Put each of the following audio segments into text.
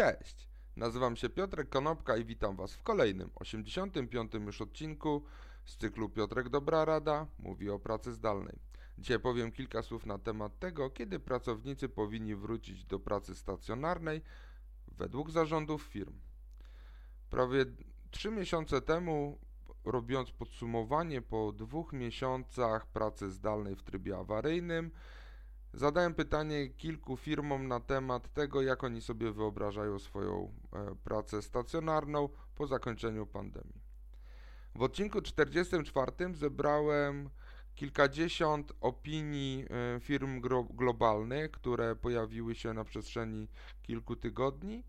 Cześć! Nazywam się Piotrek Konopka i witam Was w kolejnym, 85. już odcinku z cyklu Piotrek Dobra Rada mówi o pracy zdalnej. Dzisiaj powiem kilka słów na temat tego, kiedy pracownicy powinni wrócić do pracy stacjonarnej według zarządów firm. Prawie 3 miesiące temu, robiąc podsumowanie po dwóch miesiącach pracy zdalnej w trybie awaryjnym, Zadałem pytanie kilku firmom na temat tego, jak oni sobie wyobrażają swoją e, pracę stacjonarną po zakończeniu pandemii. W odcinku 44 zebrałem kilkadziesiąt opinii e, firm globalnych, które pojawiły się na przestrzeni kilku tygodni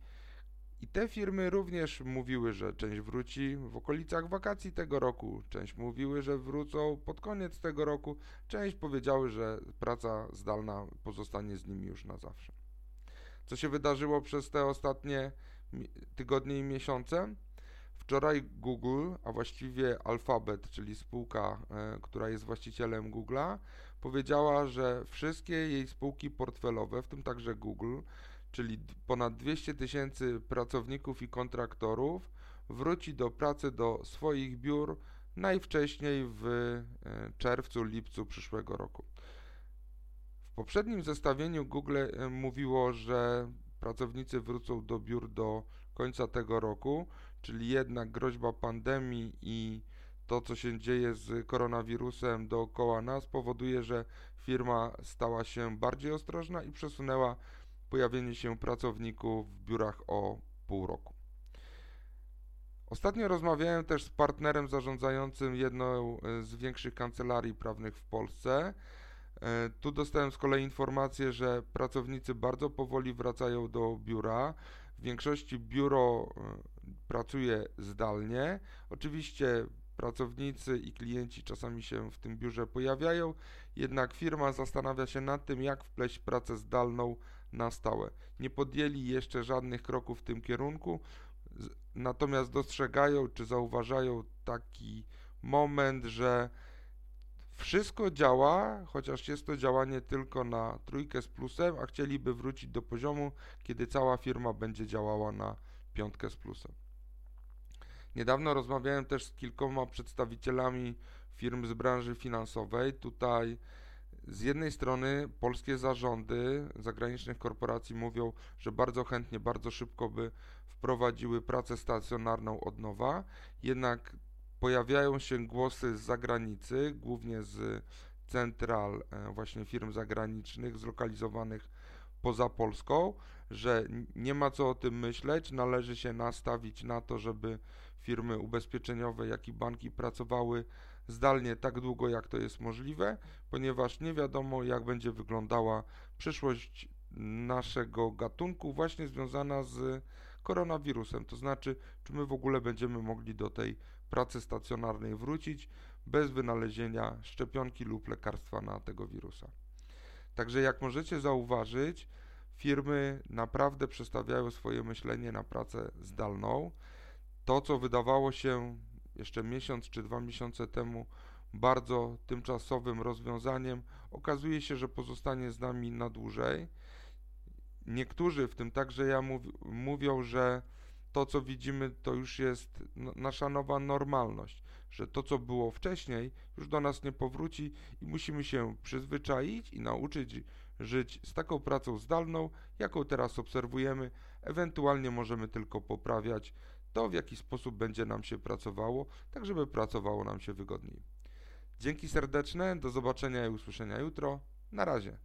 i te firmy również mówiły, że część wróci w okolicach wakacji tego roku, część mówiły, że wrócą pod koniec tego roku, część powiedziały, że praca zdalna pozostanie z nimi już na zawsze. Co się wydarzyło przez te ostatnie tygodnie i miesiące? Wczoraj Google, a właściwie Alphabet, czyli spółka, e, która jest właścicielem Google'a, powiedziała, że wszystkie jej spółki portfelowe, w tym także Google, czyli ponad 200 tysięcy pracowników i kontraktorów, wróci do pracy do swoich biur najwcześniej w e, czerwcu, lipcu przyszłego roku. W poprzednim zestawieniu Google e, mówiło, że pracownicy wrócą do biur do końca tego roku, czyli jednak groźba pandemii i to, co się dzieje z koronawirusem dookoła nas, powoduje, że firma stała się bardziej ostrożna i przesunęła pojawienie się pracowników w biurach o pół roku. Ostatnio rozmawiałem też z partnerem zarządzającym jedną e, z większych kancelarii prawnych w Polsce. E, tu dostałem z kolei informację, że pracownicy bardzo powoli wracają do biura. W większości biuro e, pracuje zdalnie. Oczywiście pracownicy i klienci czasami się w tym biurze pojawiają, jednak firma zastanawia się nad tym, jak wpleść pracę zdalną na stałe. Nie podjęli jeszcze żadnych kroków w tym kierunku, natomiast dostrzegają czy zauważają taki moment, że wszystko działa, chociaż jest to działanie tylko na trójkę z plusem, a chcieliby wrócić do poziomu, kiedy cała firma będzie działała na piątkę z plusem. Niedawno rozmawiałem też z kilkoma przedstawicielami firm z branży finansowej. Tutaj z jednej strony polskie zarządy zagranicznych korporacji mówią, że bardzo chętnie, bardzo szybko by wprowadziły pracę stacjonarną od nowa, jednak pojawiają się głosy z zagranicy, głównie z central e, właśnie firm zagranicznych zlokalizowanych poza Polską, że nie ma co o tym myśleć, należy się nastawić na to, żeby firmy ubezpieczeniowe, jak i banki pracowały zdalnie tak długo, jak to jest możliwe, ponieważ nie wiadomo, jak będzie wyglądała przyszłość naszego gatunku, właśnie związana z koronawirusem. To znaczy, czy my w ogóle będziemy mogli do tej pracy stacjonarnej wrócić bez wynalezienia szczepionki lub lekarstwa na tego wirusa. Także, jak możecie zauważyć, firmy naprawdę przestawiają swoje myślenie na pracę zdalną. To, co wydawało się jeszcze miesiąc czy dwa miesiące temu bardzo tymczasowym rozwiązaniem, okazuje się, że pozostanie z nami na dłużej. Niektórzy, w tym także ja, mów, mówią, że to, co widzimy, to już jest nasza nowa normalność, że to, co było wcześniej, już do nas nie powróci i musimy się przyzwyczaić i nauczyć żyć z taką pracą zdalną, jaką teraz obserwujemy. Ewentualnie możemy tylko poprawiać to, w jaki sposób będzie nam się pracowało, tak żeby pracowało nam się wygodniej. Dzięki serdeczne, do zobaczenia i usłyszenia jutro. Na razie.